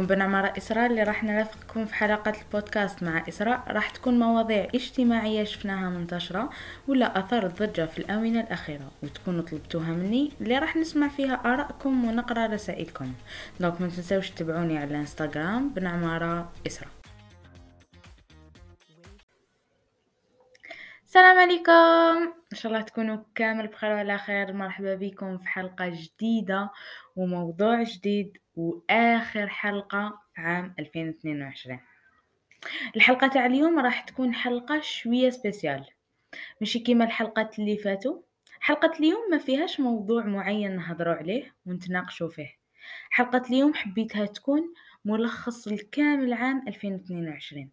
معكم بنعمة إسراء اللي راح نرافقكم في حلقة البودكاست مع إسراء. راح تكون مواضيع اجتماعية شفناها منتشرة ولا أثارت ضجة في الآونة الأخيرة وتكونوا طلبتوها مني اللي راح نسمع فيها آرائكم ونقرأ رسائلكم. دونك ما تنسوش تتابعوني على الانستغرام بنعمارة إسراء السلام عليكم. إن شاء الله تكونوا كامل بخير وعلى خير. مرحبا بكم في حلقة جديدة وموضوع جديد. وآخر حلقة في عام 2022 الحلقة تاع اليوم راح تكون حلقة شوية سبيسيال. ماشي كيما الحلقات اللي فاتوا. حلقة اليوم ما فيهاش موضوع معين نهضروا عليه ونتناقشوا فيه. حلقة اليوم حبيتها تكون ملخص لكامل عام 2022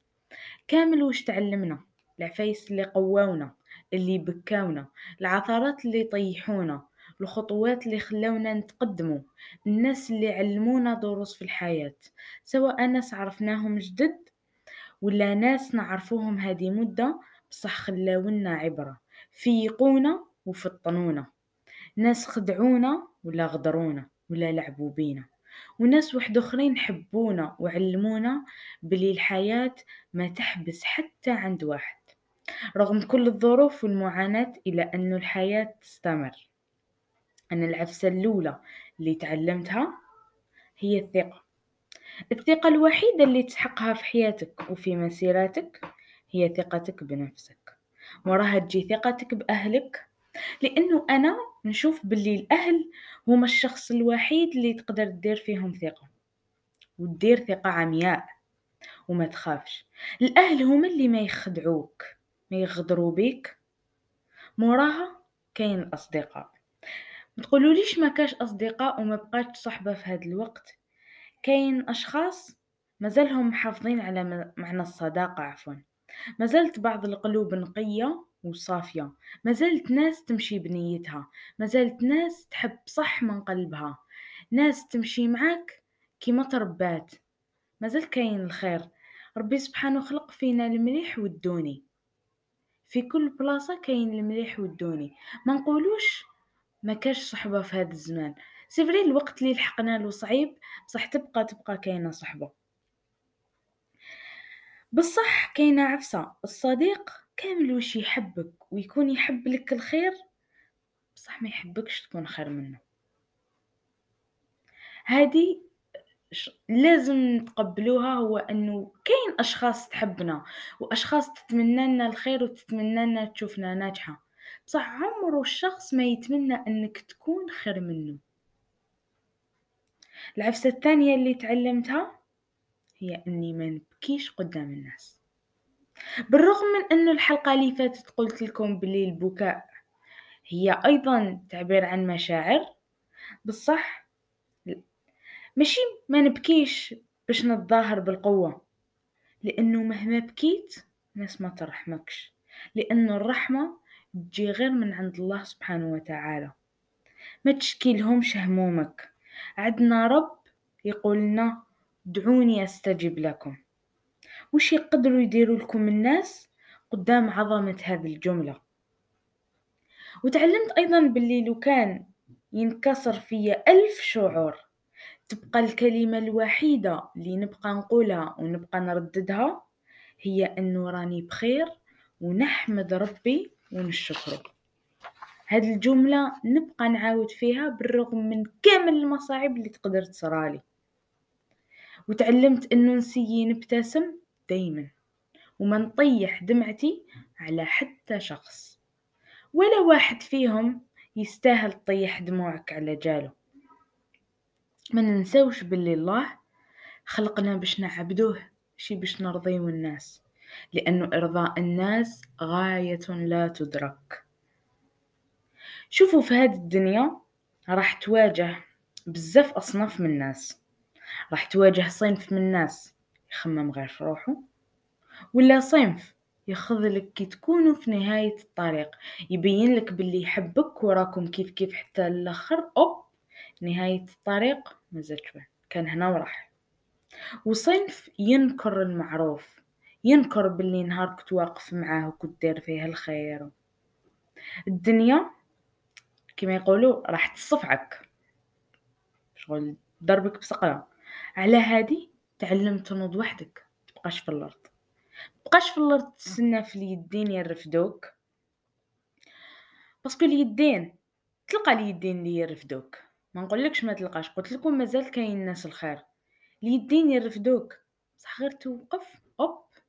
كامل وش تعلمنا؟ العفايس اللي قواونا اللي بكاونا العثرات اللي طيحونا الخطوات اللي خلاونا نتقدموا الناس اللي علمونا دروس في الحياة سواء ناس عرفناهم جدد ولا ناس نعرفوهم هذه مدة بصح خلاونا عبرة فيقونا وفطنونا. ناس خدعونا ولا غدرونا ولا لعبوا بينا. وناس واحد اخرين حبونا وعلمونا بلي الحياة ما تحبس حتى عند واحد رغم كل الظروف والمعاناة إلى أن الحياة تستمر. أن العفسة الأولى اللي تعلمتها هي الثقة. الثقة الوحيدة اللي تحقها في حياتك وفي مسيرتك هي ثقتك بنفسك. وراها تجي ثقتك بأهلك لأنه أنا نشوف باللي الأهل هما الشخص الوحيد اللي تقدر تدير فيهم ثقة. وتدير ثقة عمياء وما تخافش. الأهل هما اللي ما يخدعوك ما يغدروا بيك. موراها كاين الأصدقاء. متقولوليش ما كاش أصدقاء وما بقاش صحبة في هذا الوقت. كاين أشخاص مازالهم محافظين على معنى الصداقة عفوا. مازالت بعض القلوب نقية وصافية. مازالت ناس تمشي بنيتها. مازالت ناس تحب صح من قلبها. ناس تمشي معاك كيما تربات. مازال كاين الخير. ربي سبحانه خلق فينا المليح والدوني. في كل بلاصة كاين المليح والدوني. ما نقولوش ما كاش صحبة في هذا الزمان. c'est vrai الوقت اللي لحقنا له صعيب بصح تبقى تبقى كاينة صحبة. بصح كاينة عفسة. الصديق كامل وش يحبك ويكون يحب لك الخير بصح ما يحبكش تكون خير منه. هذه لازم نتقبلوها هو أنه كاين أشخاص تحبنا وأشخاص تتمنى لنا الخير وتتمنى لنا تشوفنا ناجحة. بصح عمره الشخص ما يتمنى إنك تكون خير منه. العفسة الثانية اللي تعلمتها هي إني ما نبكيش قدام الناس. بالرغم من إنه الحلقة اللي فاتت قلت لكم بلي البكاء هي أيضا تعبير عن مشاعر بصح ماشي ما نبكيش باش نتظاهر بالقوة لأنه مهما بكيت ناس ما ترحمكش لأنه الرحمة تجي غير من عند الله سبحانه وتعالى. ما تشكي لهمش همومك عندنا رب يقول لنا دعوني أستجب لكم. وش يقدروا يديروا لكم الناس قدام عظمة هذه الجملة؟ وتعلمت أيضا باللي لو كان ينكسر فيا ألف شعور تبقى الكلمة الوحيدة اللي نبقى نقولها ونبقى نرددها هي أنه راني بخير ونحمد ربي ونشكره. هاد الجملة نبقى نعاود فيها بالرغم من كامل المصاعب اللي تقدر تصرالي وتعلمت انه نسيي نبتسم دايما وما نطيح دمعتي على حتى شخص. ولا واحد فيهم يستاهل تطيح دموعك على جاله. ما ننساوش باللي الله خلقنا باش نعبدوه شي باش نرضيو الناس. لأنه إرضاء الناس غاية لا تدرك. شوفوا في هذه الدنيا راح تواجه بزاف أصناف من الناس. راح تواجه صنف من الناس يخمم غير في روحه ولا صنف يخذلك كي تكونوا في نهاية الطريق يبين لك باللي يحبك وراكم كيف كيف حتى الآخر أوب نهاية الطريق مازال كان هنا وراح. وصنف ينكر المعروف. ينكر باللي نهار كنت واقف معاه وكنت دير فيه الخير الدنيا كما يقولوا راح تصفعك. شغل ضربك بصقرة. على هادي تعلم تنوض وحدك. تبقاش في الأرض. تبقاش في الأرض تسنى في اليدين يرفدوك. باسكو اليدين تلقى اليدين اللي يرفدوك. ما نقولكش ما تلقاش. قلت لكم مازال كاين ناس الخير. اليدين يرفدوك. بصح غير توقف.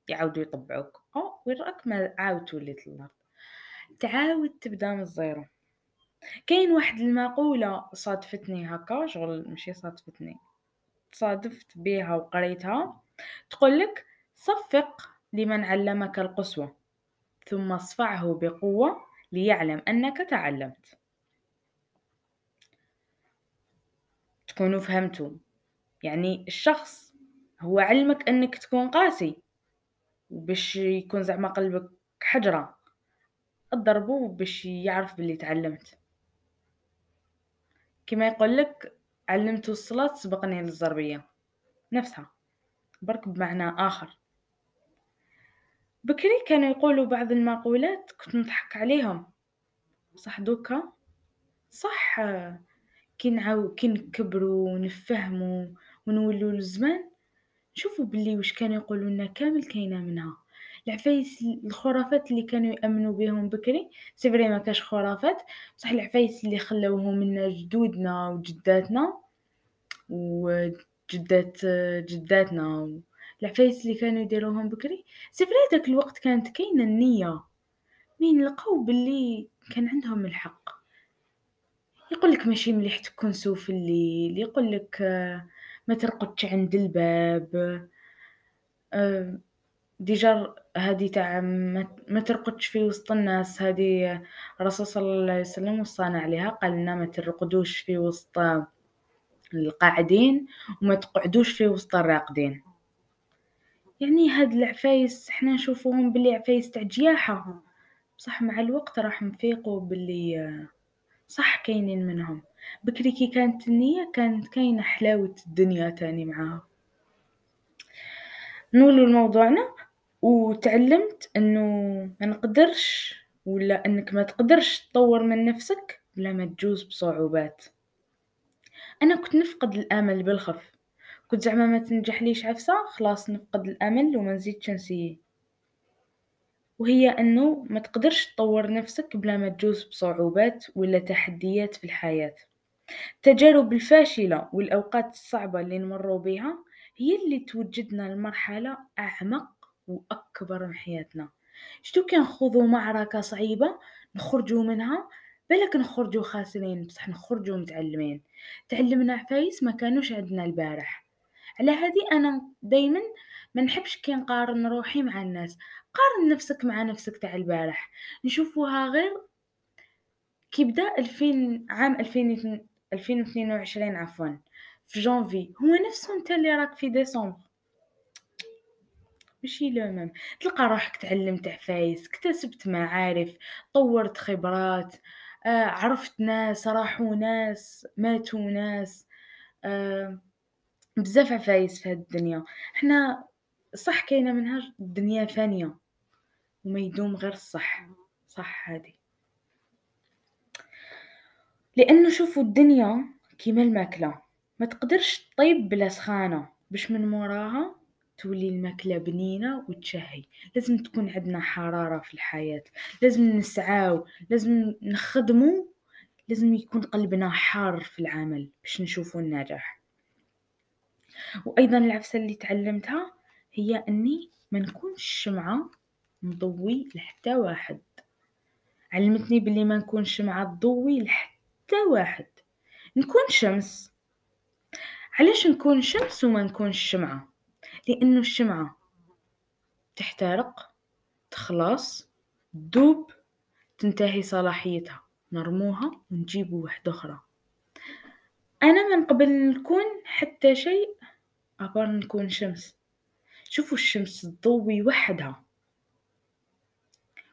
يعاودوا يطبعوك. أو وين راك ما عاود تولي الأرض تعاود تبدأ من الزيرو. كاين واحد المقولة صادفتني هكا شغل ماشي صادفتني. تصادفت بها وقريتها. تقولك صفق لمن علمك القسوة ثم اصفعه بقوة ليعلم أنك تعلمت. تكونوا فهمتوا. يعني الشخص هو علمك أنك تكون قاسي. وباش يكون زعما قلبك حجرة. اضربه باش يعرف باللي تعلمت. كما يقول لك علمت الصلاة سبقني للزربية نفسها. برك بمعنى آخر. بكري كانوا يقولوا بعض المقولات كنت نضحك عليهم. صح دوكا؟ صح. كي نعاو كي نكبروا ونفهموا ونولوا للزمان نشوفوا باللي واش كانوا يقولوا لنا كامل كاينة منها. العفايس الخرافات اللي كانوا يأمنوا بهم بكري c'est vrai ما كاش خرافات بصح العفايس اللي خلاوهم لنا جدودنا وجداتنا وجدات جداتنا. العفايس اللي كانوا يديروهم بكري c'est vrai داك الوقت كانت كاينة النية. مين لقاو باللي كان عندهم الحق. يقولك ماشي مليح تكنسو في الليل يقولك ما ترقدش عند الباب. ديجا هادي تاع ما ترقدش في وسط الناس. هادي الرسول صلى الله عليه وسلم وصانا عليها قال لنا ما ترقدوش في وسط القاعدين وما تقعدوش في وسط الراقدين. يعني هاد العفايس حنا نشوفوهم بلي عفايس تاع جياحة. بصح مع الوقت راح نفيقوا باللي صح كاينين منهم. بكري كي كانت النية كانت كاينة حلاوة الدنيا تاني معاها. نولو لموضوعنا. وتعلمت إنه ما نقدرش ولا إنك ما تقدرش تطور من نفسك بلا ما تجوز بصعوبات. أنا كنت نفقد الآمل بالخف. كنت زعما ما تنجحليش عفسة خلاص نفقد الآمل وما نزيدش نسيه وهي أنه ما تقدرش تطور نفسك بلا ما تجوز بصعوبات ولا تحديات في الحياة. التجارب الفاشلة والأوقات الصعبة اللي نمروا بها هي اللي توجدنا لمرحلة أعمق وأكبر من حياتنا. شتو كان نخوضوا معركة صعيبة نخرجوا منها؟ بالك نخرجوا خاسرين بصح نخرجوا متعلمين. تعلمنا عفايس ما كانوش عندنا البارح. على هذه أنا دايما ما نحبش كي نقارن روحي مع الناس. قارن نفسك مع نفسك تاع البارح. نشوفوها غير كي بدا 2000 عام 2000 2022 عفوا في جانفي. هو نفسه انت اللي راك في ديسمبر. ماشي لو ميم تلقى روحك تعلمت عفايس اكتسبت معارف طورت خبرات آه عرفت ناس راحوا ناس ماتوا ناس آه بزاف عفايس في هاد الدنيا. حنا صح كاينة منها الدنيا فانية وما يدوم غير الصح. صح هادي. لأنه شوفوا الدنيا كيما الماكلة. ما تقدرش طيب بلا سخانة باش من موراها تولي الماكلة بنينة وتشهي. لازم تكون عندنا حرارة في الحياة. لازم نسعاو لازم نخدمو لازم يكون قلبنا حار في العمل باش نشوفو النجاح. وأيضا العفسة اللي تعلمتها هي أني ما نكونش شمعه نضوي لحتى واحد. علمتني بلي ما نكونش شمعه تضوي لحتى واحد. نكون شمس. علاش نكون شمس وما نكونش شمعة؟ لأنه الشمعة تحترق تخلص تذوب تنتهي صلاحيتها. نرموها ونجيبو واحدة أخرى. أنا من قبل نكون حتى شيء أبار نكون شمس. شوفوا الشمس تضوي وحدها.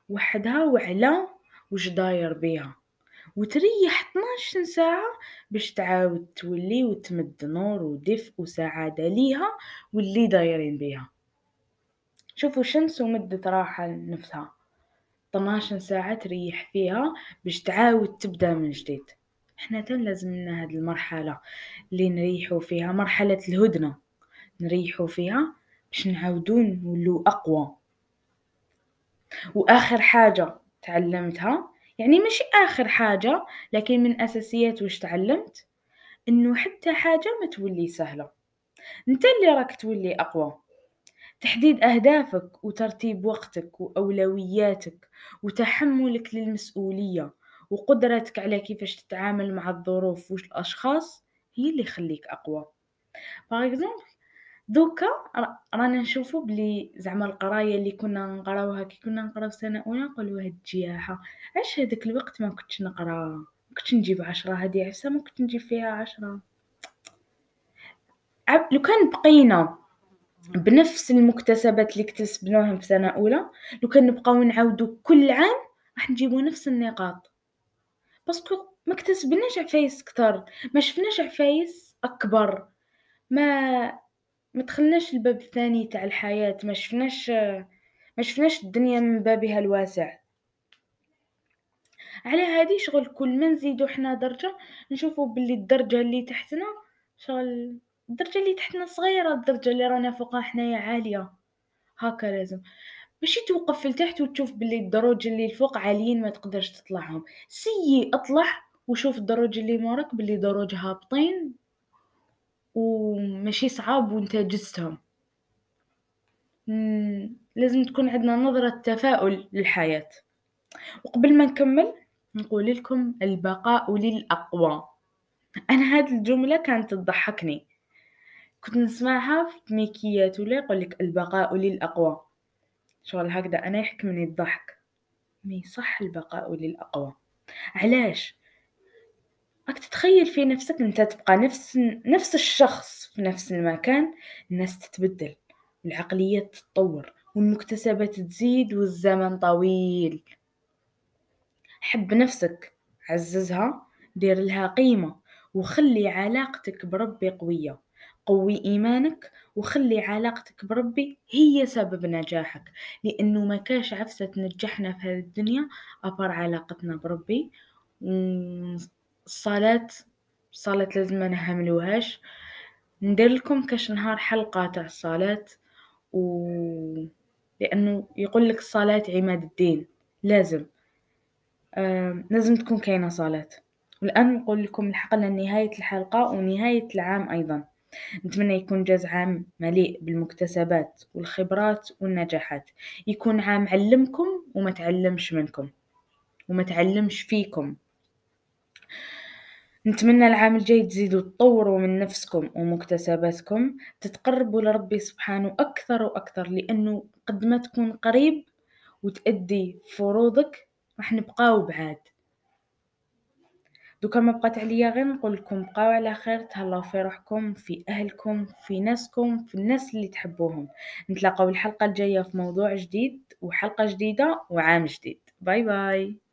وحدها وعلى وش داير بيها. وتريح 12 ساعة باش تعاود تولي وتمد نور ودفء وسعادة ليها واللي دايرين بيها. شوفوا الشمس ومدت راحة لنفسها. 12 ساعة تريح فيها باش تعاود تبدأ من جديد. إحنا تن لازم لنا هاد المرحلة اللي نريحو فيها مرحلة الهدنة. نريحو فيها باش نعاودو نولو أقوى. وآخر حاجة تعلمتها يعني ماشي آخر حاجة لكن من أساسيات واش تعلمت؟ إنه حتى حاجة ما تولي سهلة. أنت اللي راك تولي أقوى. تحديد أهدافك وترتيب وقتك وأولوياتك وتحملك للمسؤولية وقدرتك على كيفاش تتعامل مع الظروف والأشخاص هي اللي يخليك أقوى. باغ اكزومبل دوكا رانا نشوفو بلي زعما القراية اللي كنا نقراوها كي كنا نقراو سنة أولى نقولوا هاد الجياحة. علاش هذاك الوقت ما كنتش نقرا؟ ما كنتش نجيب عشرة هادي عفسة ما كنت نجيب فيها عشرة. لو كان بقينا بنفس المكتسبات اللي اكتسبناهم في سنة أولى لو كان نبقاو نعاودو كل عام راح نجيبو نفس النقاط. parce que ما اكتسبناش عفايس كتر ما شفناش عفايس أكبر. ما ما دخلناش الباب الثاني تاع الحياة ما شفناش ما شفناش الدنيا من بابها الواسع. على هذه شغل كل ما نزيدو حنا درجة نشوفو باللي الدرجة اللي تحتنا شغل الدرجة اللي تحتنا صغيرة الدرجة اللي رانا فوقها حنايا عالية. هكا لازم. ماشي توقف لتحت وتشوف باللي الدروج اللي الفوق عاليين ما تقدرش تطلعهم. سيي اطلع وشوف الدروج اللي موراك باللي دروج هابطين. وماشي صعاب وانت جزتهم. لازم تكون عندنا نظرة تفاؤل للحياة. وقبل ما نكمل نقول لكم البقاء للأقوى. أنا هذه الجملة كانت تضحكني. كنت نسمعها في ميكيات ولا يقول لك البقاء للأقوى. شغل هكذا أنا يحكمني الضحك. مي صح البقاء للأقوى. علاش؟ راك تتخيل في نفسك انت تبقى نفس نفس الشخص في نفس المكان الناس تتبدل العقلية تتطور والمكتسبات تزيد والزمن طويل. حب نفسك عززها دير لها قيمة وخلي علاقتك بربي قوية. قوي إيمانك وخلي علاقتك بربي هي سبب نجاحك. لأنه ما كاش عفسة تنجحنا في هذه الدنيا أبر علاقتنا بربي. الصلاة الصلاة لازم ما نهملوهاش ندير لكم كاش نهار حلقة تاع الصلاة و لأنه يقول لك الصلاة عماد الدين. لازم. آه لازم تكون كاينة صلاة. والآن نقول لكم لنا نهاية الحلقة ونهاية العام أيضا. نتمنى يكون جاز عام مليء بالمكتسبات والخبرات والنجاحات. يكون عام علمكم وما تعلمش منكم. وما تعلمش فيكم. نتمنى العام الجاي تزيدوا تطوروا من نفسكم ومكتسباتكم تتقربوا لربي سبحانه أكثر وأكثر لأنه قد ما تكون قريب وتأدي فروضك راح نبقاو بعاد. دوكا ما بقات عليا غير نقول لكم بقاو على خير تهلاو في روحكم في أهلكم في ناسكم في الناس اللي تحبوهم. نتلاقاو الحلقة الجاية في موضوع جديد وحلقة جديدة وعام جديد. باي باي.